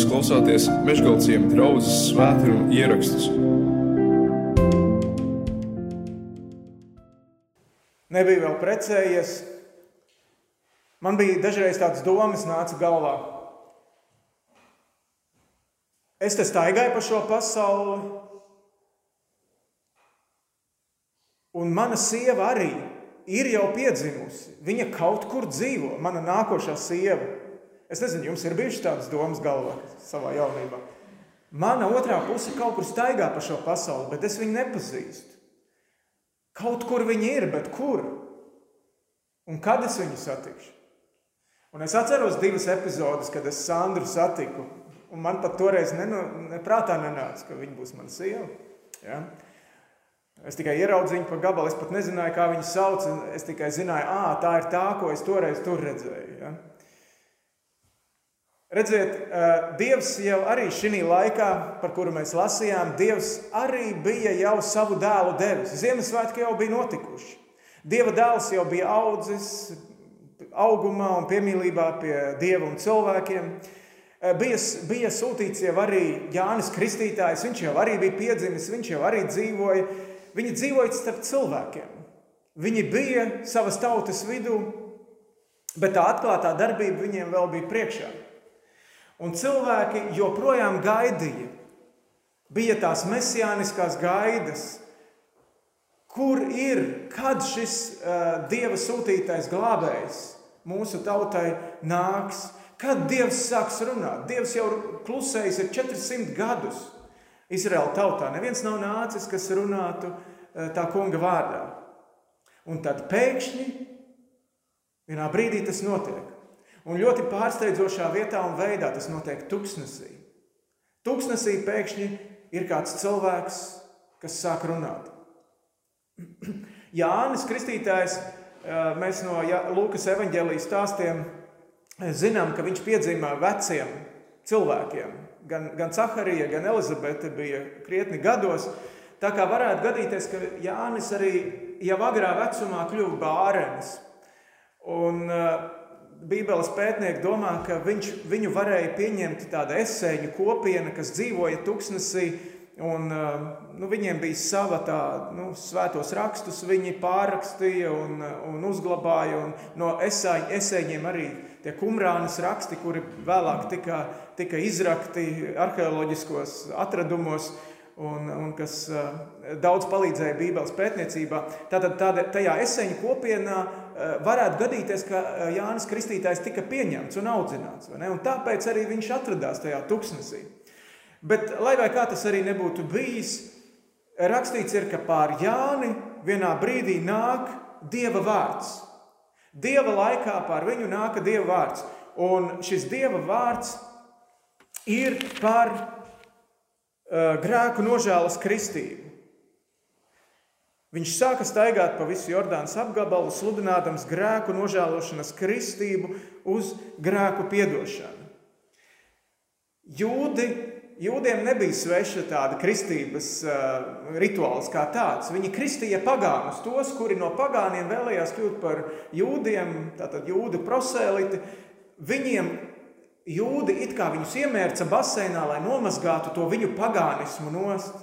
Jūs klausāties Meškāļu draugas svētkrājuma ierakstus. Nebija vēl precējies. Man bija dažreiz tādas domas, nāca galvā. Es te staigāju pa šo pasauli, un mana sieva arī ir jau piedzimusi. Viņa kaut kur dzīvo, mana nākošā sieva. Es nezinu, jums ir bijušas tādas domas galvā savā jaunībā. Mana otrā puse kaut kur staigā pa šo pasauli, bet es viņu nepazīstu. Kaut kur viņi ir, bet kur? Un kad es viņu satikšu? Un es atceros divas epizodes, kad es Sandru satiku. Un man pat toreiz neprātā nenāca, ka viņa būs mana sieva. Ja? Es tikai ieraudzīju viņu pa gabalu, es pat nezināju, kā viņu sauc. Es tikai zināju, ka tā ir tā, ko es toreiz tur redzēju. Ja? Redziet, Dievs jau arī šī laikā, par kuru mēs lasījām, Dievs arī bija jau savu dēlu devis. Ziemassvētki jau bija notikuši. Dieva dēls jau bija audzis augumā un piemīlībā pie Dieva un cilvēkiem. Bija, bija sūtīts jau arī Jānis Kristītājs, viņš jau arī bija piedzimis, viņš jau arī dzīvoja. Viņi dzīvoja starp cilvēkiem. Viņi bija savas tautas vidū, bet tā atklātā darbība viņiem vēl bija priekšā. Un cilvēki joprojām gaidīja. Bija tās mesijāniskās gaidas, kur ir, kad šis uh, dieva sūtītais glābējs mūsu tautai nāks, kad dievs sāks runāt. Dievs jau klusējis ir 400 gadus. Izraēla tautā neviens nav nācis, kas runātu uh, tā kunga vārdā. Un tad pēkšņi vienā brīdī tas notiek. Un ļoti pārsteidzošā vietā un veidā tas notiek tuksnesī. Tuksnesī pēkšņi ir kāds cilvēks, kas sāk runāt. Jānis Kristītājs, mēs no Lūkas evaņģēlijas stāstiem zinām, ka viņš piedzima veciem cilvēkiem. Gan, gan Caharija, gan Elizabete bija krietni gados. Tā kā varētu gadīties, ka Jānis arī jau agrā vecumā kļuva bārenis. Un, uh, Bībeles pētnieki domā, ka viņš, viņu varēja pieņemt tāda esēņu kopiena, kas dzīvoja tuksnesī, un uh, nu, viņiem bija sava tā, nu, svētos rakstus, viņi pārrakstīja un, un uzglabāja, un no esēņ, esēņiem arī tie kumrānas raksti, kuri vēlāk tika, tika izrakti arheoloģiskos atradumos, un, un kas uh, daudz palīdzēja Bībeles pētniecībā. Tātad tādā, tajā eseņu kopienā uh, varētu gadīties, ka uh, Jānis Kristītājs tika pieņemts un audzināts. Un tāpēc arī viņš atradās tajā tuksnesī. Bet, lai vai kā tas arī nebūtu bijis, rakstīts ir, ka pār Jāni vienā brīdī nāk Dieva vārds. Dieva laikā pār viņu nāka Dieva vārds. Un šis Dieva vārds ir par Eh, grēku nožēlas kristību. Viņš sāka staigāt pa visu Jordānas apgabalu, sludinādams grēku nožēlošanas kristību uz grēku piedošanu. Jūdi, jūdiem nebija sveša tāda kristības uh, rituāls kā tāds. Viņi kristīja pagānus, tos, kuri no pagāniem vēlējās kļūt par jūdiem, tātad jūdu prosēliti. Viņiem jūdi it kā viņus iemērca baseinā, lai nomazgātu to viņu pagānismu nost.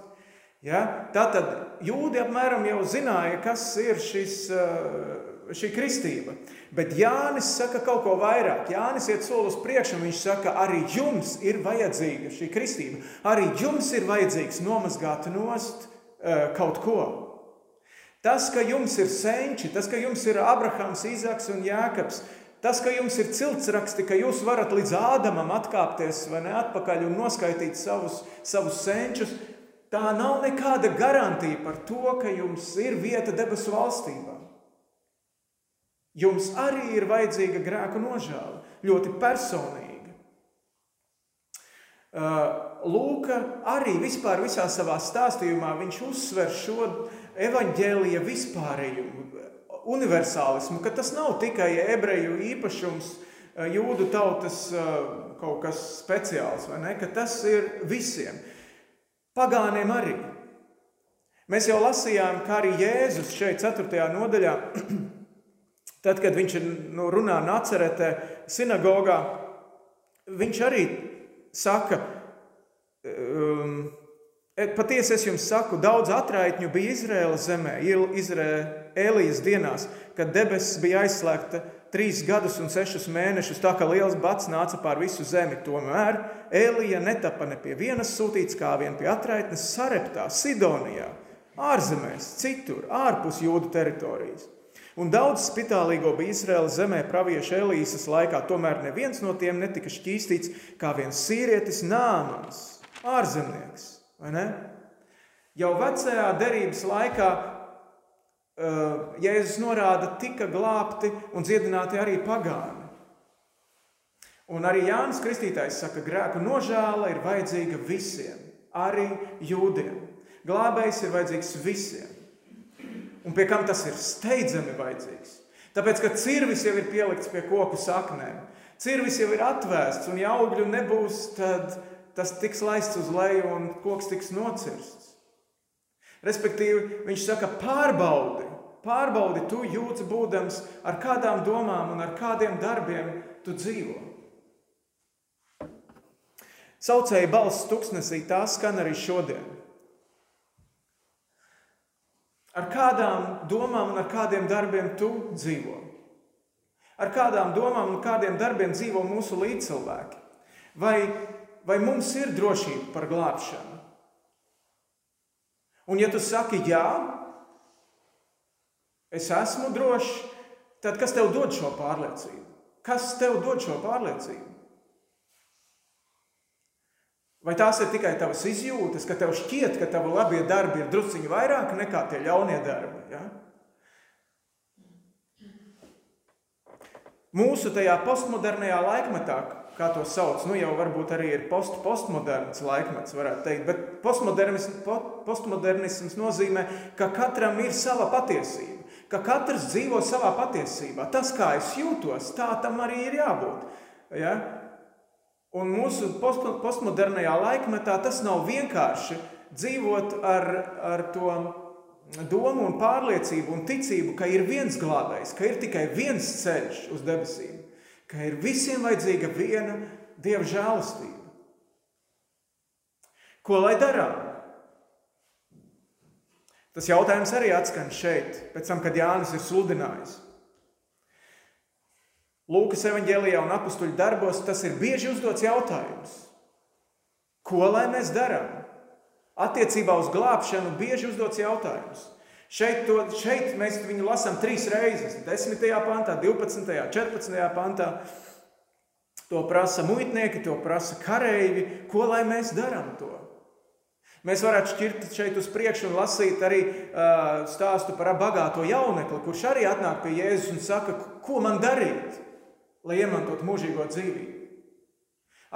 Ja? Tātad jūdi apmēram jau zināja, kas ir šis, eh, šī kristība. Bet Jānis saka kaut ko vairāk. Jānis iet soli uz priekšu, un viņš saka, arī jums ir vajadzīga šī kristība. Arī jums ir vajadzīgs nomazgāt nost uh, kaut ko. Tas, ka jums ir senči, tas, ka jums ir Abrahams, Izaks un Jākaps, Tas, ka jums ir ciltsraksti, ka jūs varat līdz ādamam atkāpties vai ne atpakaļ un noskaitīt savus, savus senčus, tā nav nekāda garantija par to, ka jums ir vieta debesu valstībā. Jums arī ir vajadzīga grēku nožēla, ļoti personīga. Uh, Lūka arī vispār visā savā stāstījumā viņš uzsver šo evaņģēlija vispārējumu, universālismu, ka tas nav tikai ebreju īpašums, eh, jūdu tautas eh, kaut kas speciāls, vai ne? Ka tas ir visiem. Pagāniem arī. Mēs jau lasījām, kā arī Jēzus šeit, 4. nodaļā, tad, kad viņš nu, runā Naceretē, sinagogā, viņš arī saka, um, patiesi es jums saku, daudz atraitņu bija Izraēlas zemē, Izraēlijas dienās, kad debesis bija aizslēgta trīs gadus un sešus mēnešus, tā kā liels bats nāca pār visu zemi. Tomēr Elija netapa ne pie vienas sūtīts, kā vien pie atraitnes Sareptā, Sidonijā, ārzemēs, citur, ārpus jūdu teritorijas. Un daudz spitālīgo bija Izraēlas zemē pravieša Elīzes laikā, tomēr neviens no tiem netika šķīstīts kā viens sīrietis Nāmans, ārzemnieks. Jau vecajā derības laikā Jēzus norāda, tika glābti un dziedināti arī pagāni. Un arī Jānis Kristītājs saka, ka grēku nožēla ir vajadzīga visiem, arī jūdiem. Glābējs ir vajadzīgs visiem. Un pie kam tas ir steidzami vajadzīgs? Tāpēc, ka cirvis jau ir pielikts pie koku saknēm, cirvis jau ir atvēsts un ja augļu nebūs, tad tas tiks laists uz leju un koks tiks nocirsts. Respektīvi, viņš saka, pārbaudi, pārbaudi tu jūtas būdams, ar kādām domām un ar kādiem darbiem tu dzīvo. Saucēja balss tuksnesī, tā skan arī šodien. Ar kādām domām un ar kādiem darbiem tu dzīvo? Ar kādām domām un kādiem darbiem dzīvo mūsu līdzcilvēki? Vai, vai mums ir drošība par glābšanu? Un, ja tu saki, jā, es esmu drošs, tad kas tev dod šo pārliecību? Kas tev dod šo pārliecību? Vai tās ir tikai tavas izjūtas, ka tev šķiet, ka tavi labie darbi ir drusciņi vairāk nekā tie ļaunie darbi? Ja? Mūsu tajā postmodernajā laikmetā, kā to sauc, nu jau varbūt arī ir post postmoderns laikmets, varētu teikt, bet postmodernisms, postmodernisms nozīmē, ka katram ir sava patiesība, ka katrs dzīvo savā patiesībā. Tas, kā es jūtos, tā tam arī ir jābūt. Ja? Un mūsu postmodernajā laikmetā tas nav vienkārši dzīvot ar, ar to domu un pārliecību un ticību, ka ir viens glābējs, ka ir tikai viens ceļš uz debesīm ka ir visiem vajadzīga viena dieva žēlastība. Ko lai darām? Tas jautājums arī atskan šeit, pēc tam, kad Jānis ir sludinājis. Lūkas evanģēlijā un apakstuļu darbos tas ir bieži uzdots jautājums. Ko lai mēs darām? Attiecībā uz glābšanu bieži uzdots jautājums. Šeit, to, šeit mēs viņu lasām trīs reizes. 10. pantā, 12. un 14. pantā. To prasa muitnieki, to prasa kareivi. Ko lai mēs darām to? Mēs varētu šķirt šeit uz priekšu un lasīt arī uh, stāstu par bagāto jaunekli, kurš arī atnāk pie Jēzus un saka, ko man darīt, lai iemantotu mūžīgo dzīvību.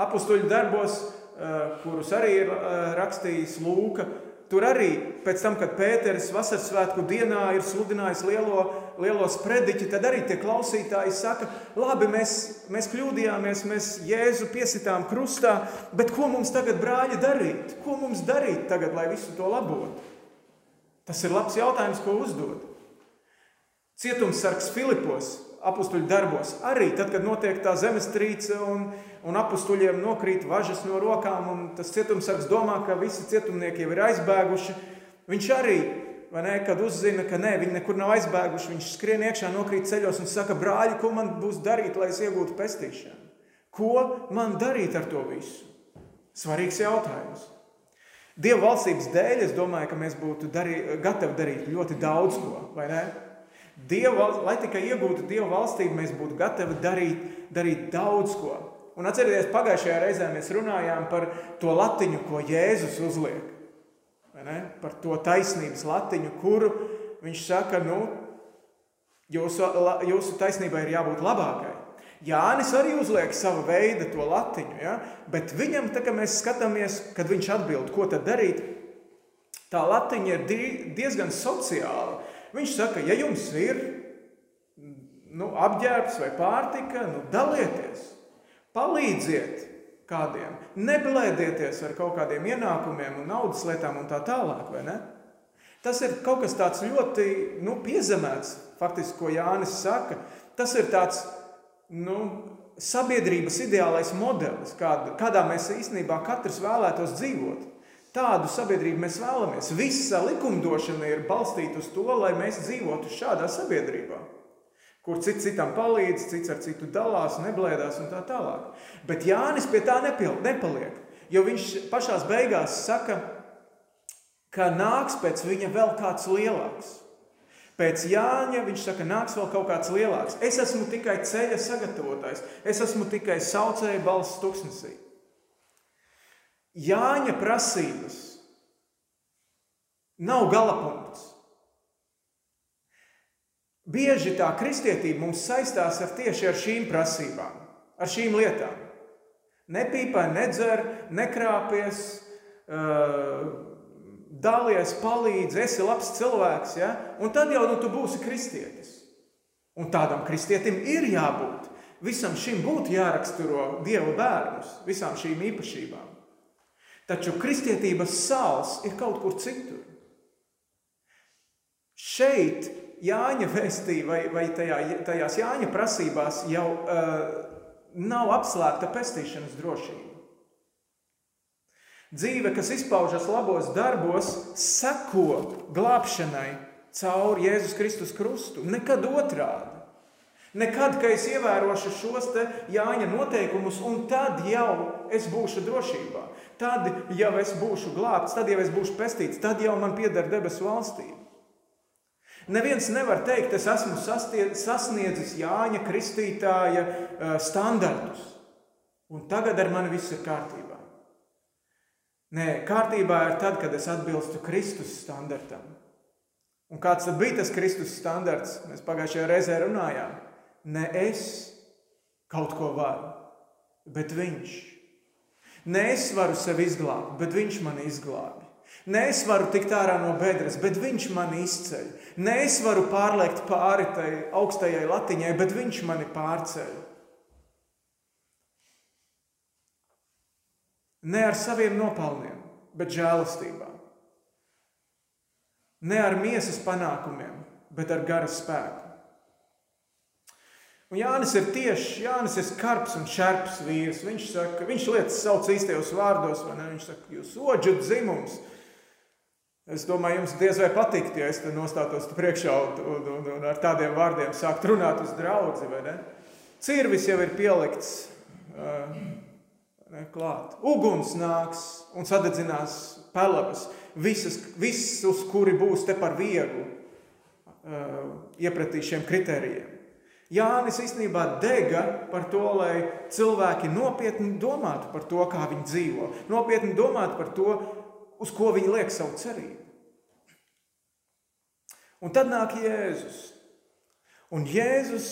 Apustuļu darbos, uh, kurus arī ir uh, rakstījis Lūka, Tur arī pēc tam, kad Pēters vasaras svētku dienā ir sludinājis lielo, lielo sprediķi, tad arī tie klausītāji saka, labi, mēs, mēs kļūdījāmies, mēs Jēzu piesitām krustā, bet ko mums tagad, brāļi, darīt? Ko mums darīt tagad, lai visu to labotu? Tas ir labs jautājums, ko uzdot. Cietumsargs Filipos apstuļu darbos. Arī tad, kad notiek tā zemestrīce un, un apstuļiem nokrīt važas no rokām, un tas cietumsargs domā, ka visi cietumnieki jau ir aizbēguši, viņš arī, ne, kad uzzina, ka nē, viņi nekur nav aizbēguši, viņš skrien iekšā, nokrīt ceļos un saka, brāļi, ko man būs darīt, lai es iegūtu pestīšanu? Ko man darīt ar to visu? Svarīgs jautājums. Dieva valstības dēļ es domāju, ka mēs būtu darī, gatavi darīt ļoti daudz ko, vai ne? Dieva, lai tikai iegūtu Dieva valstību, mēs būtu gatavi darīt, darīt daudz ko. Un atcerieties, pagājušajā reizē mēs runājām par to latiņu, ko Jēzus uzliek. Par to taisnības latiņu, kuru viņš saka, nu, jūsu, jūsu taisnībai ir jābūt labākai. Jānis arī uzliek savu veidu to latiņu, ja? bet viņam, tā, kad mēs skatāmies, kad viņš atbild, ko tad darīt, tā latiņa ir diezgan sociāla. Viņš saka, ja jums ir nu, apģērbs vai pārtika, nu, dalieties, palīdziet kādiem, neblēdieties ar kaut kādiem ienākumiem un naudas lietām un tā tālāk. Tas ir kaut kas tāds ļoti nu, piezemēts, faktiski, ko Jānis saka. Tas ir tāds nu, sabiedrības ideālais modelis, kād, kādā mēs īstenībā katrs vēlētos dzīvot. Tādu sabiedrību mēs vēlamies. Visa likumdošana ir balstīta uz to, lai mēs dzīvotu šādā sabiedrībā, kur cits citam palīdz, cits ar citu dalās, neblēdās un tā tālāk. Bet Jānis pie tā nepaliek, jo viņš pašā beigās saka, ka nāks pēc viņa vēl kāds lielāks. Pēc Jāņa viņš saka, nāks vēl kaut kāds lielāks. Es esmu tikai ceļa sagatavotājs, es esmu tikai saucēja balss tuksnesī. Jāņa prasības nav galapunkts. Bieži tā kristietība mums saistās ar tieši ar šīm prasībām, ar šīm lietām. Nepīpē, nedzer, nekrāpies, dalies, palīdzi, esi labs cilvēks. Ja? Un tad jau nu, tu būsi kristietis. Un tādam kristietim ir jābūt. Visam šim būtu jāraksturo Dieva bērnus, visām šīm īpašībām. Taču kristietības sāls ir kaut kur citur. Šeit Jāņa vēstī vai, vai tajā, tajās Jāņa prasībās jau uh, nav apslēpta pestīšanas drošība. Dzīve, kas izpaužas labos darbos, seko glābšanai caur Jēzus Kristus krustu, nekad otrādi. Nekad, kad es ievērošu šos Jāņa noteikumus, un tad jau es būšu drošībā. Tad jau es būšu glābts, tad jau es būšu pestīts, tad jau man pieder debesu valstība. Neviens nevar teikt, es esmu sasniedzis Jāņa Kristītāja standartus, un tagad ar mani viss ir kārtībā. Nē, kārtībā ir tad, kad es atbilstu Kristus standartam. Un kāds tad bija tas Kristus standarts? Mēs pagājušajā reizē runājām ne es kaut ko varu, bet viņš. Ne es varu sevi izglābt, bet viņš mani izglābi. Ne es varu tikt ārā no bedres, bet viņš mani izceļ. Ne es varu pārliekt pāri tai augstajai latiņai, bet viņš mani pārceļ. Ne ar saviem nopelniem, bet žēlastībā. Ne ar miesas panākumiem, bet ar gara spēku. Un Jānis ir tieši, Jānis ir skarbs un šarps vīrs. Viņš saka, viņš lietas sauc īstajos vārdos, vai ne? Viņš saka, jūs oģat dzimums. Es domāju, jums diez vai patikt, ja es te nostātos priekšā un, un, un, ar tādiem vārdiem sākt runāt uz draudzi, vai ne? Cirvis jau ir pielikts uh, ne, klāt. Uguns nāks un sadedzinās pelavas. Visas, viss, uz kuri būs te par vieglu uh, iepratī šiem kritērijiem. Jānis īstenībā dega par to, lai cilvēki nopietni domātu par to, kā viņi dzīvo, nopietni domātu par to, uz ko viņi liek savu cerību. Un tad nāk Jēzus. Un Jēzus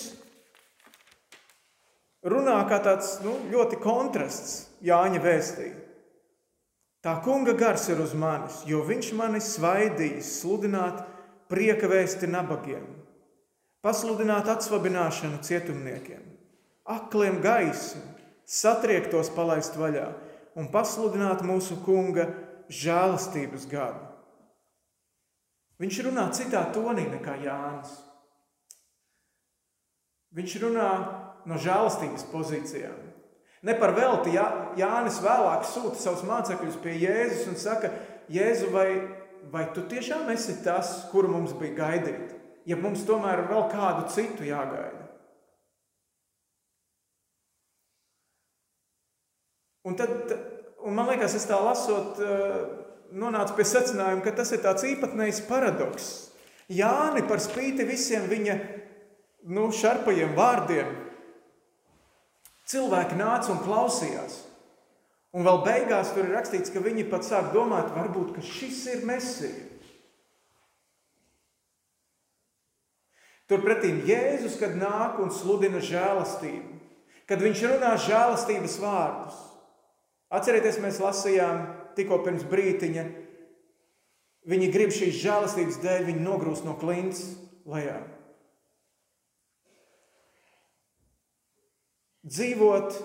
runā kā tāds nu, ļoti kontrasts Jāņa vēstī. Tā kunga gars ir uz manis, jo viņš mani svaidījis sludināt prieka vēsti nabagiem pasludināt atsvabināšanu cietumniekiem, akliem gaismu, satriektos palaist vaļā un pasludināt mūsu kunga žēlastības gadu. Viņš runā citā tonī nekā Jānis. Viņš runā no žēlastības pozīcijām. Ne par velti Jā, Jānis vēlāk sūta savus mācekļus pie Jēzus un saka, Jēzu, vai, vai tu tiešām esi tas, kuru mums bija gaidīt? ja mums tomēr ir vēl kādu citu jāgaida. Un tad, un man liekas, es tā lasot, eh, nonācu pie secinājuma, ka tas ir tāds īpatnējs paradoks. Jāni par spīti visiem viņa nu, šarpajiem vārdiem, cilvēki nāca un klausījās. Un vēl beigās tur ir rakstīts, ka viņi pat sāk domāt, varbūt šis ir mesija. Turpretī Jēzus, kad nāk un sludina žēlastību, kad viņš runā žēlastības vārdus. Atcerieties, mēs lasījām tikko pirms brītiņa, viņi grib šīs žēlastības dēļ, viņi nogrūst no klints lejā. Dzīvot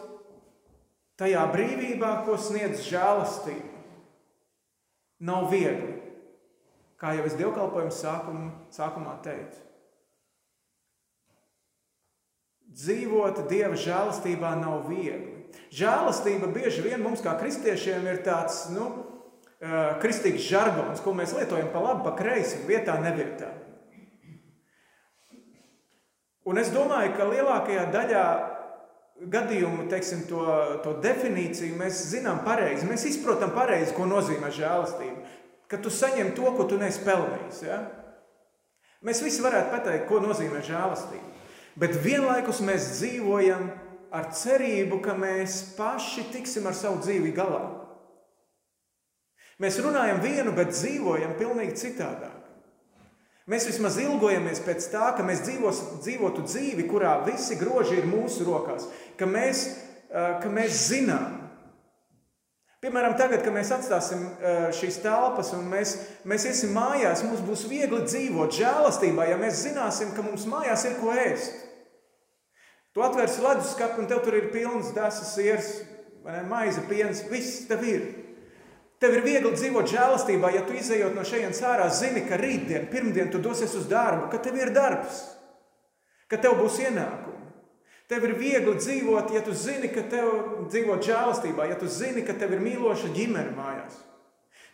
tajā brīvībā, ko sniedz žēlastība, nav viegli. Kā jau es dievkalpojuma sākumā teicu. dzīvot Dieva žēlastībā nav viegli. Žēlastība bieži vien mums, kā kristiešiem, ir tāds nu, kristīgs žargons, ko mēs lietojam pa labi, pa kreisi, vietā, nevietā. Un es domāju, ka lielākajā daļā gadījumu teiksim, to, to definīciju mēs zinām pareizi. Mēs izprotam pareizi, ko nozīmē žēlastība. Kad tu saņem to, ko tu neesi pelnījis. Ja? Mēs visi varētu pateikt, ko nozīmē žēlastība. Bet vienlaikus mēs dzīvojam ar cerību, ka mēs paši tiksim ar savu dzīvi galā. Mēs runājam vienu, bet dzīvojam pavisam citādāk. Mēs vismaz ilgojamies pēc tā, ka mēs dzīvos, dzīvotu dzīvi, kurā visi groži ir mūsu rokās, ka mēs, ka mēs zinām. Piemēram, tagad, kad mēs atstāsim šīs telpas un mēs, mēs iesim mājās, mums būs viegli dzīvot žēlastībā, ja mēs zināsim, ka mums mājās ir ko ēst. Tu atvērsi leduskapu, un tev tur ir pilns desas sirds, maize, piens, viss tev ir. Tev ir viegli dzīvot žēlastībā, ja tu izējot no šejienes ārā, zini, ka rītdien, pirmdien tu dosies uz darbu, ka tev ir darbs, ka tev būs ienākumi. Tev ir viegli dzīvot, ja tu zini, ka tev dzīvo žēlastībā, ja tu zini, ka tev ir mīloša ģimene mājās.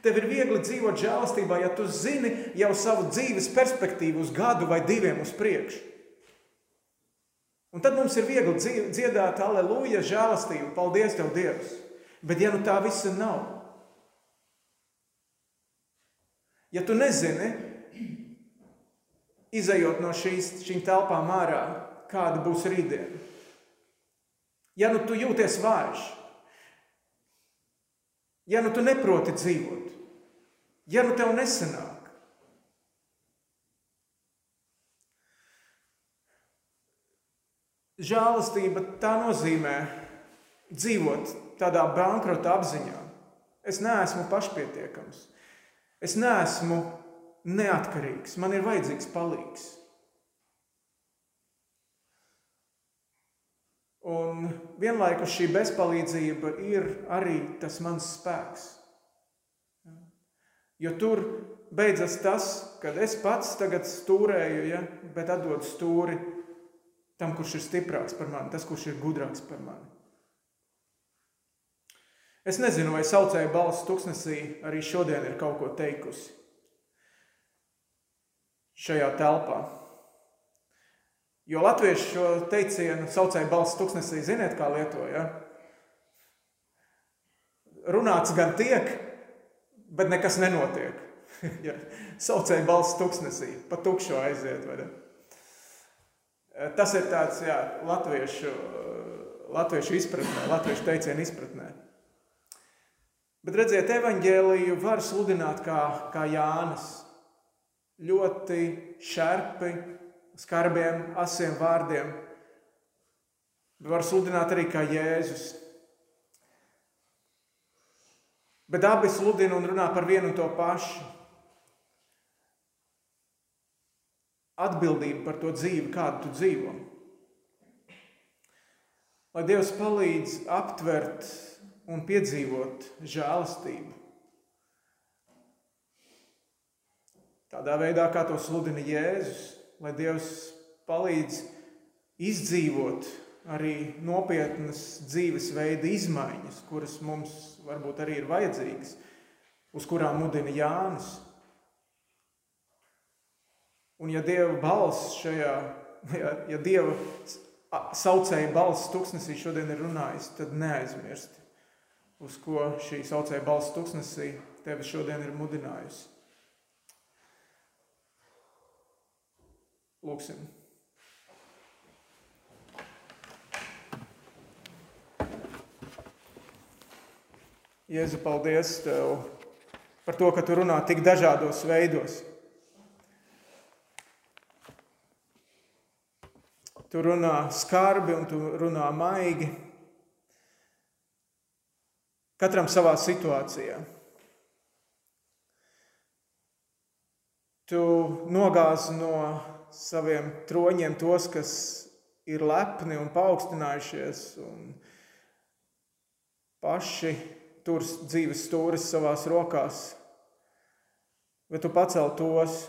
Tev ir viegli dzīvot žēlastībā, ja tu zini jau savu dzīves perspektīvu uz gadu vai diviem uz priekšu. Un tad mums ir viegli dziedāt, aleluja, žēlastību, paldies Tev, Dievs. Bet ja nu tā visa nav, ja tu nezini, izējot no šīs, šīm telpām ārā, kāda būs rītdiena, ja nu tu jūties vājš, ja nu tu neproti dzīvot, ja nu tev nesanāk, Žēlastība tā nozīmē dzīvot tādā bankrota apziņā. Es neesmu pašpietiekams, es neesmu neatkarīgs, man ir vajadzīgs palīgs. Un vienlaikus šī bezpalīdzība ir arī tas mans spēks. Jo tur beidzas tas, kad es pats tagad stūrēju, ja, bet atdodu stūri tam, kurš ir stiprāks par mani, tas, kurš ir gudrāks par mani. Es nezinu, vai saucēja balss tuksnesī arī šodien ir kaut ko teikusi šajā telpā. Jo latvieši šo teicienu saucēja balss tuksnesī, ziniet, kā lietoja. Runāts gan tiek, bet nekas nenotiek. ja. Saucēja balss tuksnesī, pa tukšo aiziet. Vai ne? Eh, tas ir tāds jā, latviešu, latviešu izpratnē, latviešu teicienu izpratnē. Bet redziet, evaņģēliju var sludināt kā, kā Jānis. Ļoti šarpi, skarbiem, asiem vārdiem. Var sludināt arī kā Jēzus. Bet abi sludina un runā par vienu un to pašu. Atbildību par to dzīvi, kādu tu dzīvo. Lai Dievs palīdz aptvert un piedzīvot žēlastību. Tādā veidā, kā to sludina Jēzus, lai Dievs palīdz izdzīvot arī nopietnas dzīvesveida izmaiņas, kuras mums varbūt arī ir vajadzīgas, uz kurām mudina Jānis. Un ja Dieva balss šajā, ja, ja Dieva saucēja balss tuksnesī šodien ir runājis, tad neaizmirsti, uz ko šī saucēja balss tuksnesī tevi šodien ir mudinājusi. Lūksim. Jēzu, paldies Tev par to, ka Tu runā tik dažādos veidos. Tu runā skarbi un tu runā maigi. Katram savā situācijā. Tu nogāzi no saviem troņiem tos, kas ir lepni un paaugstinājušies un paši tur dzīves stūris savās rokās. Bet tu pacel tos,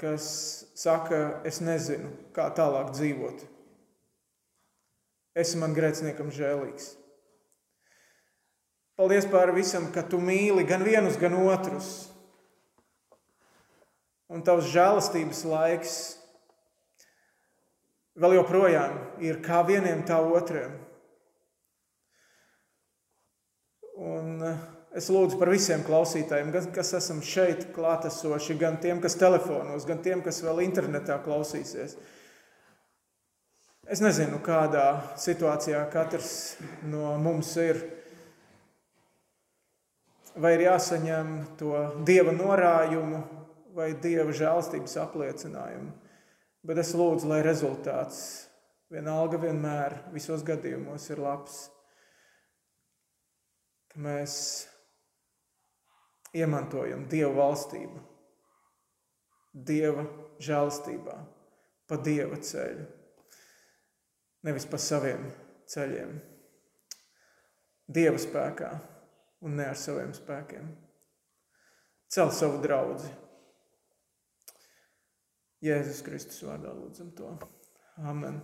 kas saka, es nezinu, kā tālāk dzīvot. Esi man grēciniekam žēlīgs. Paldies par visam, ka tu mīli gan vienus, gan otrus. Un tavs žēlastības laiks vēl joprojām ir kā vieniem, tā otriem. Un eh, es lūdzu par visiem klausītājiem, gan kas esam šeit klātesoši, gan tiem, kas telefonos, gan tiem, kas vēl internetā klausīsies. Es nezinu, kādā situācijā katrs no mums ir. Vai ir jāsaņem to dieva norājumu vai dieva žēlstības apliecinājumu. Bet es lūdzu, lai rezultāts vienalga vienmēr visos gadījumos ir labs. Ka mēs iemantojam Dieva valstību, Dieva žēlstībā, pa Dieva ceļu nevis pa saviem ceļiem. Dieva spēkā un ne ar saviem spēkiem. Cel savu draugu. Jēzus Kristus vārdā lūdzam to. Amen.